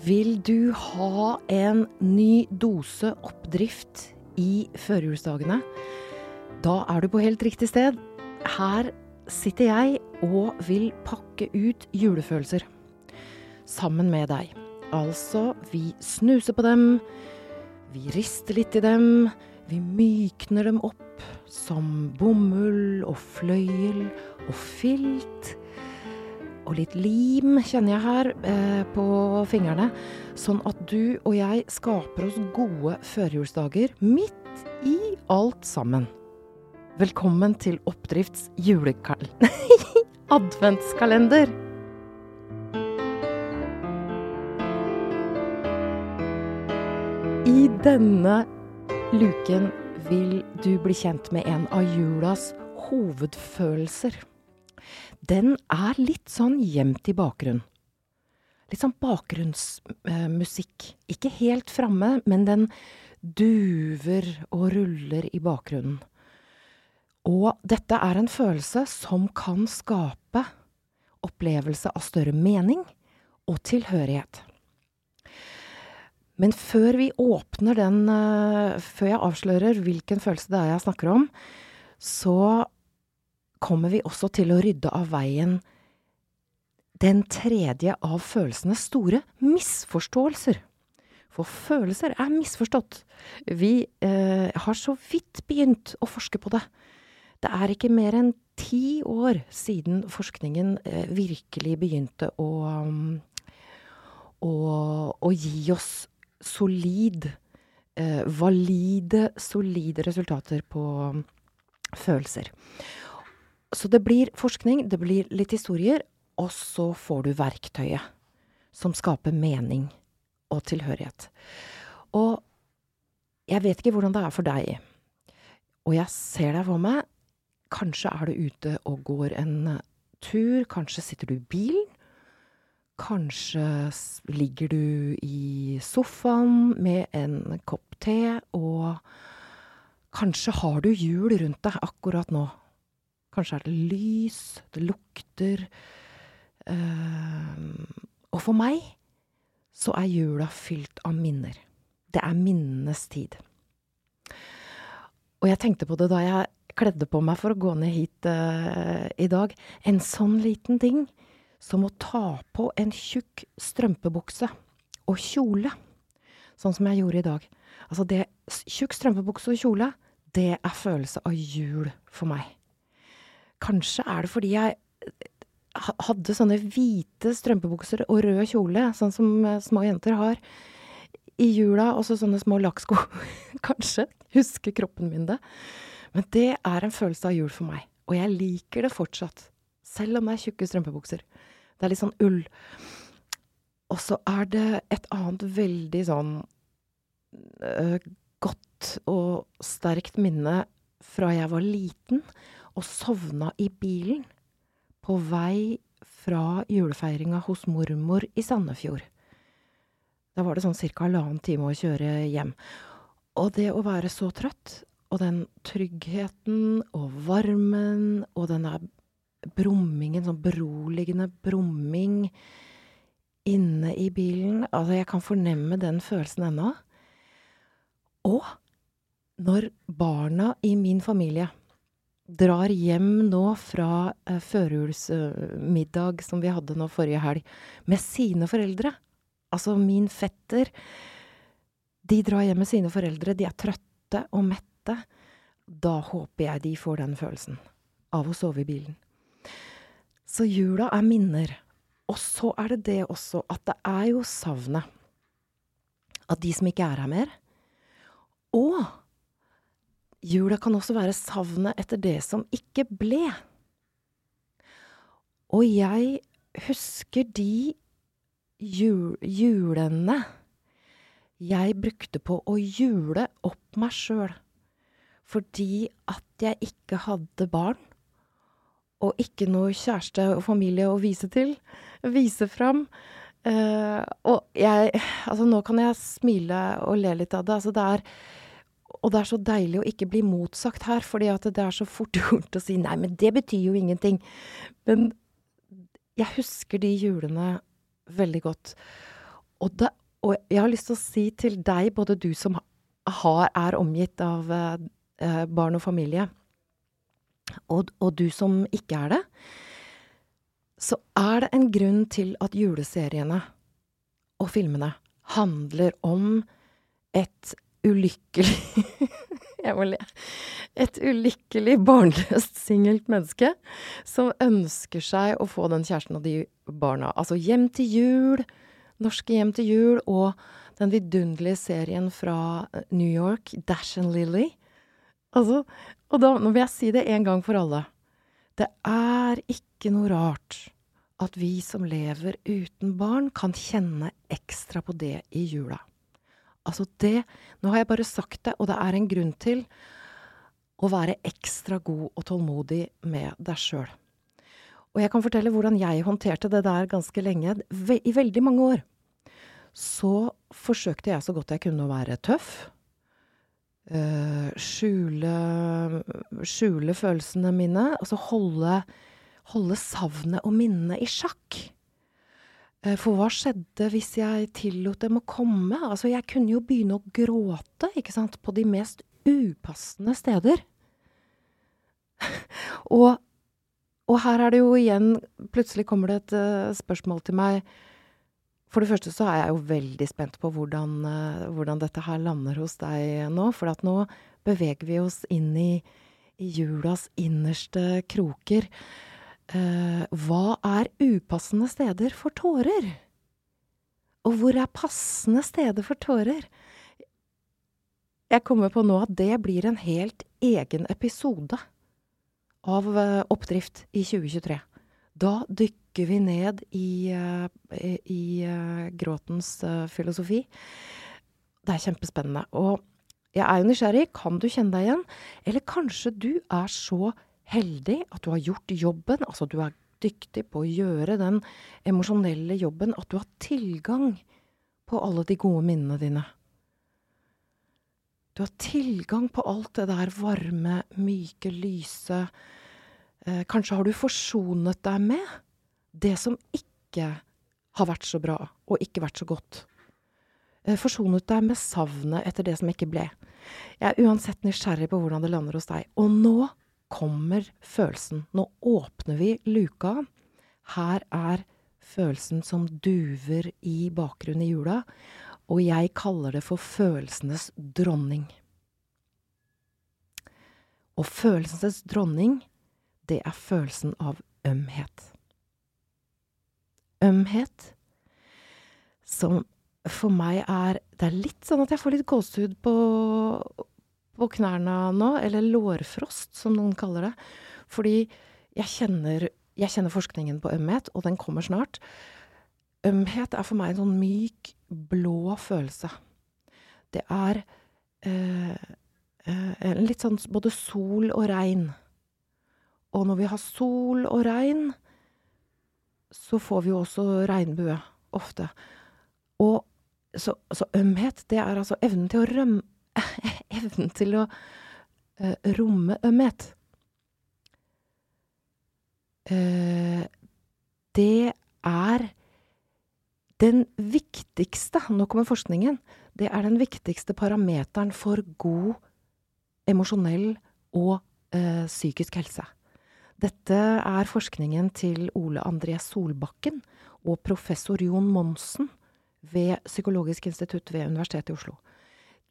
Vil du ha en ny dose oppdrift i førjulsdagene? Da er du på helt riktig sted. Her sitter jeg og vil pakke ut julefølelser. Sammen med deg. Altså, vi snuser på dem, vi rister litt i dem, vi mykner dem opp som bomull og fløyel og filt og litt lim kjenner jeg her eh, på fingrene. Sånn at du og jeg skaper oss gode førjulsdager midt i alt sammen. Velkommen til Oppdrifts julekal... adventskalender. I denne luken vil du bli kjent med en av julas hovedfølelser den er litt sånn gjemt i bakgrunnen. Litt sånn bakgrunnsmusikk. Eh, Ikke helt framme, men den duver og ruller i bakgrunnen. Og dette er en følelse som kan skape opplevelse av større mening og tilhørighet. Men før vi åpner den, uh, før jeg avslører hvilken følelse det er jeg snakker om, så kommer vi også til å rydde av veien den tredje av følelsenes store misforståelser. For følelser er misforstått. Vi eh, har så vidt begynt å forske på det. Det er ikke mer enn ti år siden forskningen eh, virkelig begynte å, å, å gi oss solid, eh, valide, solide resultater på følelser. Så det blir forskning, det blir litt historier, og så får du verktøyet som skaper mening og tilhørighet. Og jeg vet ikke hvordan det er for deg, og jeg ser deg for meg. Kanskje er du ute og går en tur, kanskje sitter du i bilen. Kanskje ligger du i sofaen med en kopp te, og kanskje har du hjul rundt deg akkurat nå. Kanskje er det lys, det lukter uh, Og for meg så er jula fylt av minner. Det er minnenes tid. Og jeg tenkte på det da jeg kledde på meg for å gå ned hit uh, i dag. En sånn liten ting som å ta på en tjukk strømpebukse og kjole, sånn som jeg gjorde i dag. Altså det Tjukk strømpebukse og kjole, det er følelse av jul for meg. Kanskje er det fordi jeg eh, hadde sånne hvite strømpebukser og rød kjole, sånn som eh, små jenter har, i jula, og så sånne små lakksko. Kanskje. Husker kroppen min det. Men det er en følelse av jul for meg. Og jeg liker det fortsatt. Selv om det er tjukke strømpebukser. Det er litt sånn ull. Og så er det et annet veldig sånn øh, godt og sterkt minne fra jeg var liten og sovna i bilen på vei fra julefeiringa hos mormor i Sandefjord. Da var det sånn cirka halvannen time å kjøre hjem. Og det å være så trøtt, og den tryggheten og varmen og denne brummingen, sånn beroligende brumming inne i bilen Altså, jeg kan fornemme den følelsen ennå. Og når barna i min familie drar hjem nå fra uh, førjulsmiddag som vi hadde nå forrige helg, med sine foreldre. Altså min fetter. De drar hjem med sine foreldre, de er trøtte og mette. Da håper jeg de får den følelsen av å sove i bilen. Så jula er minner. Og så er det det også at det er jo savnet av de som ikke er her mer. Og Jula kan også være savnet etter det som ikke ble. Og jeg husker de jul julene jeg brukte på å jule opp meg sjøl, fordi at jeg ikke hadde barn, og ikke noe kjæreste og familie å vise til, vise fram. Uh, og jeg Altså, nå kan jeg smile og le litt av det. Altså, det er og det er så deilig å ikke bli motsagt her, fordi at det er så fort gjort å si nei, men det betyr jo ingenting. Men jeg husker de julene veldig godt. Og, det, og, jeg har lyst til å si til deg, både du som har, er omgitt av eh, barn og familie, og, og, du som ikke er det, så er det en grunn til at juleseriene og filmene handler om et ulykkelig Jeg må le. Et ulykkelig, barnløst, singelt menneske som ønsker seg å få den kjæresten og de barna. Altså Hjem til jul, Norske Hjem til jul og den vidunderlige serien fra eh, New York, Dash and Lily. Altså, og da, nå vil jeg si det en gang for alle. Det er ikke noe rart at vi som lever uten barn, kan kjenne ekstra på det i jula. Altså det Nå har jeg bare sagt det, og det er en grunn til å være ekstra god og tålmodig med deg sjøl. Og jeg kan fortelle hvordan jeg håndterte det der ganske lenge. I veldig mange år så forsøkte jeg så godt jeg kunne å være tøff. Uh, skjule, skjule følelsene mine. Altså holde, holde savnet og minnene i sjakk. Eh, for hva skjedde hvis jeg tillot dem å komme? Altså, jeg kunne jo begynne å gråte, ikke sant, på de mest upassende steder. og, og, her er det jo igjen Plutselig kommer det et uh, spørsmål til meg. For det første så er jeg jo veldig spent på hvordan, uh, hvordan dette her lander hos deg nå. For at nå beveger vi oss inn i, i julas innerste kroker eh, hva er upassende steder for tårer? Og hvor er passende steder for tårer? Jeg kommer på nå at det blir en helt egen episode av eh, Oppdrift i 2023. Da dykker vi ned i, uh, i uh, gråtens uh, filosofi. Det er kjempespennende. Og jeg er jo nysgjerrig. Kan du kjenne deg igjen? Eller kanskje du er så heldig at du har gjort jobben, altså du er dyktig på å gjøre den emosjonelle jobben, at du har tilgang på alle de gode minnene dine. Du har tilgang på alt det der varme, myke, lyse eh, Kanskje har du forsonet deg med det som ikke har vært så bra, og ikke vært så godt. Eh, forsonet deg med savnet etter det som ikke ble. Jeg er uansett nysgjerrig på hvordan det lander hos deg. Og nå kommer følelsen. Nå åpner vi luka. Her er følelsen som duver i bakgrunnen i jula, og jeg kaller det for følelsenes dronning. Og følelsenes dronning, det er følelsen av ømhet. Ømhet som for meg er Det er litt sånn at jeg får litt gåsehud på, på knærne nå, eller lårfrost, som noen kaller det. Fordi jeg kjenner, jeg kjenner forskningen på ømhet, og den kommer snart. Ømhet er for meg en sånn myk, blå følelse. Det er eh, eh, litt sånn både sol og regn. Og når vi har sol og regn, så får vi jo også regnbue, ofte. Og så, så ømhet, det er altså evnen til å rømme evnen til å uh, romme ømhet. Uh, det er den viktigste, nå kommer forskningen, det er den viktigste parameteren for god emosjonell og uh, psykisk helse. Dette er forskningen til Ole André Solbakken og professor Jon Monsen ved Psykologisk institutt ved Universitetet i Oslo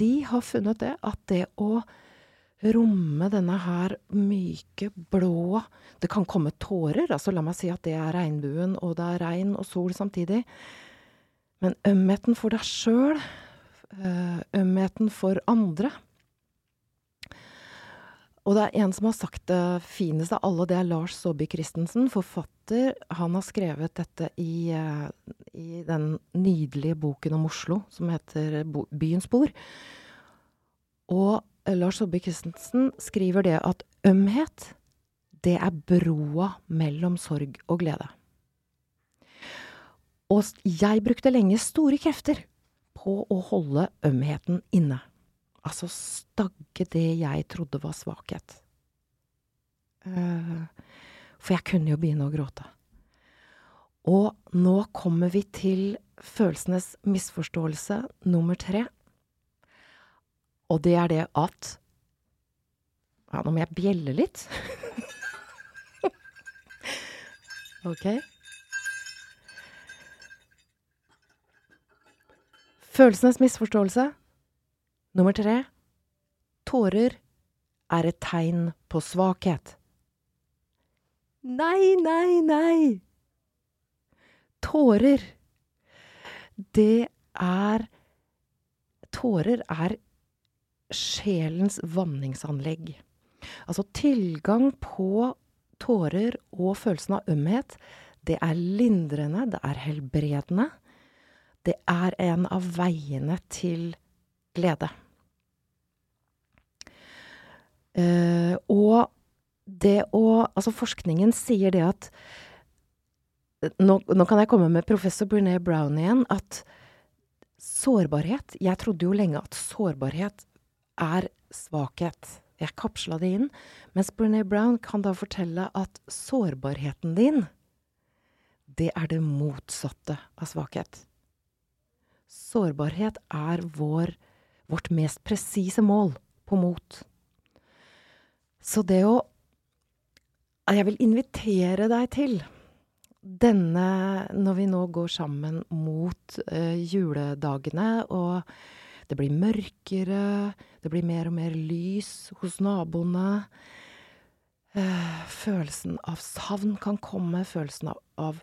de har funnet det at det å romme denne her myke, blå Det kan komme tårer, altså la meg si at det er regnbuen, og det er regn og sol samtidig. Men ømheten for deg sjøl, eh, ømheten for andre og det er en som har sagt det fineste av alle, det er Lars Saabye Christensen, forfatter. Han har skrevet dette i, eh, i, den nydelige boken om Oslo som heter Byens bord. Og Lars Saabye Christensen skriver det at ømhet, det er broa mellom sorg og glede. Og jeg brukte lenge store krefter på å holde ømheten inne. Altså stagge det jeg trodde var svakhet. Uh, for jeg kunne jo begynne å gråte. Og nå kommer vi til følelsenes misforståelse nummer tre. Og det er det at Ja, nå må jeg bjelle litt. ok. Følelsenes misforståelse nummer tre. Tårer er et tegn på svakhet. Nei, nei, nei! Tårer, det er Tårer er sjelens vanningsanlegg. Altså tilgang på tårer og følelsen av ømhet, det er lindrende, det er helbredende. Det er en av veiene til glede. Uh, og det å Altså, forskningen sier det at nå, nå, kan jeg komme med professor Brené Brown igjen, at sårbarhet Jeg trodde jo lenge at sårbarhet er svakhet. Jeg kapsla det inn. Mens Brené Brown kan da fortelle at sårbarheten din, det er det motsatte av svakhet. Sårbarhet er vår, vårt mest presise mål på mot. Så det å Jeg vil invitere deg til denne Når vi nå går sammen mot uh, juledagene, og det blir mørkere, det blir mer og mer lys hos naboene uh, Følelsen av savn kan komme, følelsen av, av,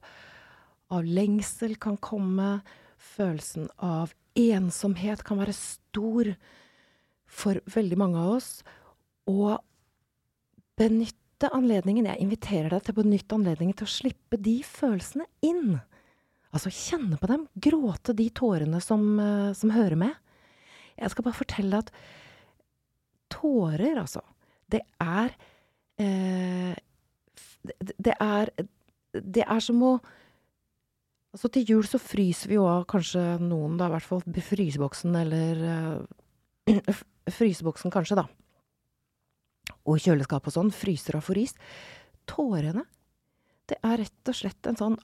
av lengsel kan komme. Følelsen av ensomhet kan være stor for veldig mange av oss. Og benytte anledningen, jeg inviterer deg til å benytte anledningen til å slippe de følelsene inn. Altså kjenne på dem, gråte de tårene som, uh, som hører med. Jeg skal bare fortelle at tårer, altså, det er eh, det er Det er som å Altså, til jul så fryser vi jo av kanskje noen, da, i hvert fall fryseboksen, eller eh, Fryseboksen kanskje, da og kjøleskap og sånn, fryser og får is. Tårene, det er rett og slett en sånn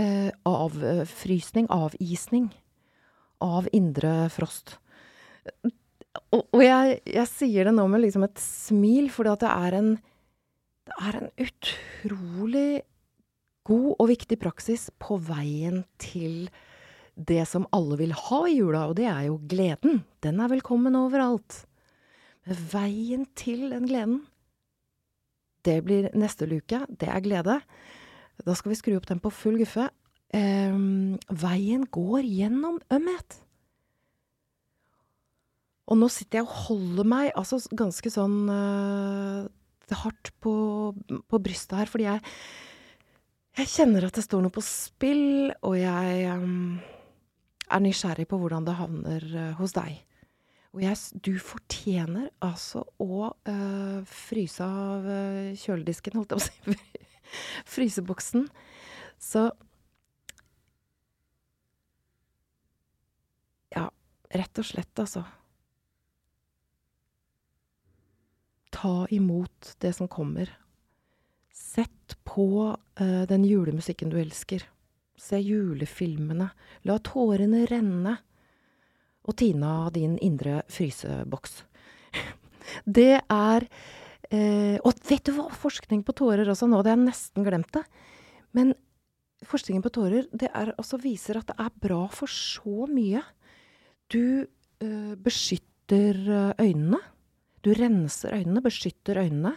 eh, avfrysning, avisning, av indre frost. Og, og jeg, jeg, sier det nå med liksom et smil, fordi at det er en Det er en utrolig god og viktig praksis på veien til det som alle vil ha i jula, og det er jo gleden. Den er velkommen overalt. Veien til den gleden, det blir neste luke. Det er glede. Da skal vi skru opp den på full guffe. Um, veien går gjennom ømhet. Og nå sitter jeg og holder meg altså ganske sånn uh, hardt på, på, brystet her, fordi jeg, jeg kjenner at det står noe på spill, og jeg um, er nysgjerrig på hvordan det havner uh, hos deg. Og jeg, du fortjener altså å øh, fryse av øh, kjøledisken, holdt jeg på å si. Fryseboksen. Så Ja, rett og slett, altså. Ta imot det som kommer. Sett på øh, den julemusikken du elsker. Se julefilmene. La tårene renne og Tina din indre fryseboks. Det er eh, Og vet du hva, forskning på tårer også, nå det har jeg nesten glemt det. Men forskningen på tårer det er, altså viser at det er bra for så mye. Du eh, beskytter eh, øynene. Du renser øynene, beskytter øynene.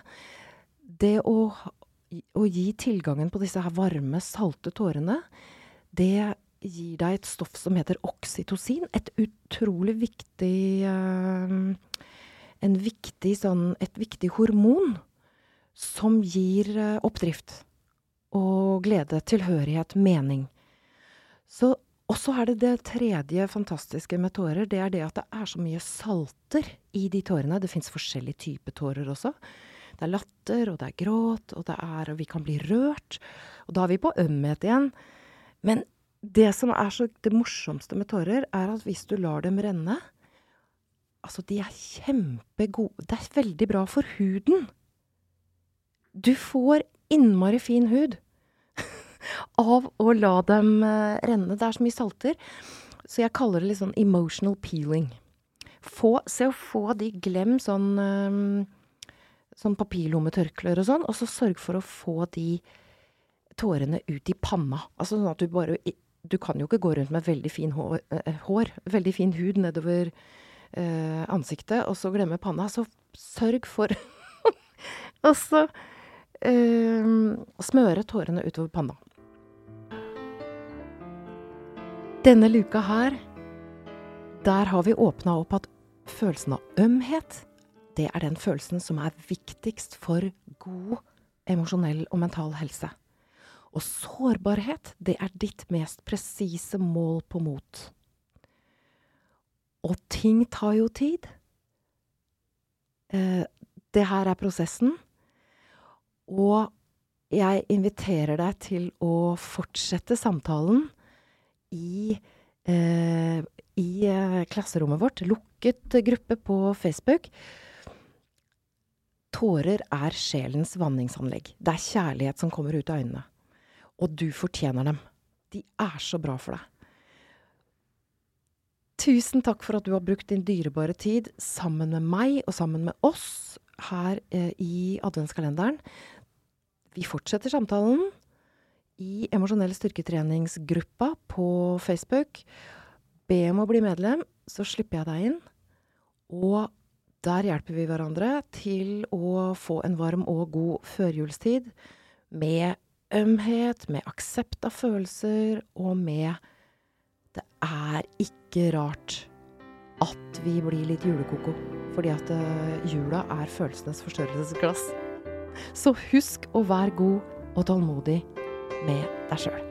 Det å, å gi tilgangen på disse her varme, salte tårene, det gir deg et stoff som heter oksytocin. Et utrolig viktig uh, En viktig sånn Et viktig hormon som gir uh, oppdrift og glede, tilhørighet, mening. Så og så er det det tredje fantastiske med tårer. Det er det at det er så mye salter i de tårene. Det fins forskjellige typer tårer også. Det er latter, og det er gråt, og det er Og vi kan bli rørt. Og da er vi på ømhet igjen. Men det som er så det morsomste med tårer, er at hvis du lar dem renne Altså, de er kjempegode Det er veldig bra for huden. Du får innmari fin hud. av å la dem eh, renne. Det er så mye salter, så jeg kaller det litt sånn emotional peeling. Få, se å få de glem sånn, eh, sånn papirlommetørklær og sånn, og så sørg for å få de tårene ut i panna. Altså sånn at du bare Du kan jo ikke gå rundt med veldig fin hår, eh, hår veldig fin hud nedover eh, ansiktet, og så glemme panna. Så sørg for Og så eh, smøre tårene utover panna. Denne luka her, der har vi åpna opp at følelsen av ømhet, det er den følelsen som er viktigst for god emosjonell og mental helse. Og sårbarhet, det er ditt mest presise mål på mot. Og ting tar jo tid. Eh, det her er prosessen. Og jeg inviterer deg til å fortsette samtalen i, eh, i eh, klasserommet vårt. Lukket gruppe på Facebook. Tårer er sjelens vanningsanlegg. Det er kjærlighet som kommer ut av øynene. Og du fortjener dem. De er så bra for deg. Tusen takk for at du har brukt din dyrebare tid sammen med meg og sammen med oss her eh, i adventskalenderen. Vi fortsetter samtalen i Emosjonell styrketreningsgruppa på Facebook. Be om å bli medlem, så slipper jeg deg inn. Og der hjelper vi hverandre til å få en varm og god førjulstid med ømhet, med aksept av følelser, og med Det er ikke rart at vi blir litt julekoko, fordi at uh, jula er følelsenes forstørrelsesglass. Så husk å være god og tålmodig med deg sjøl.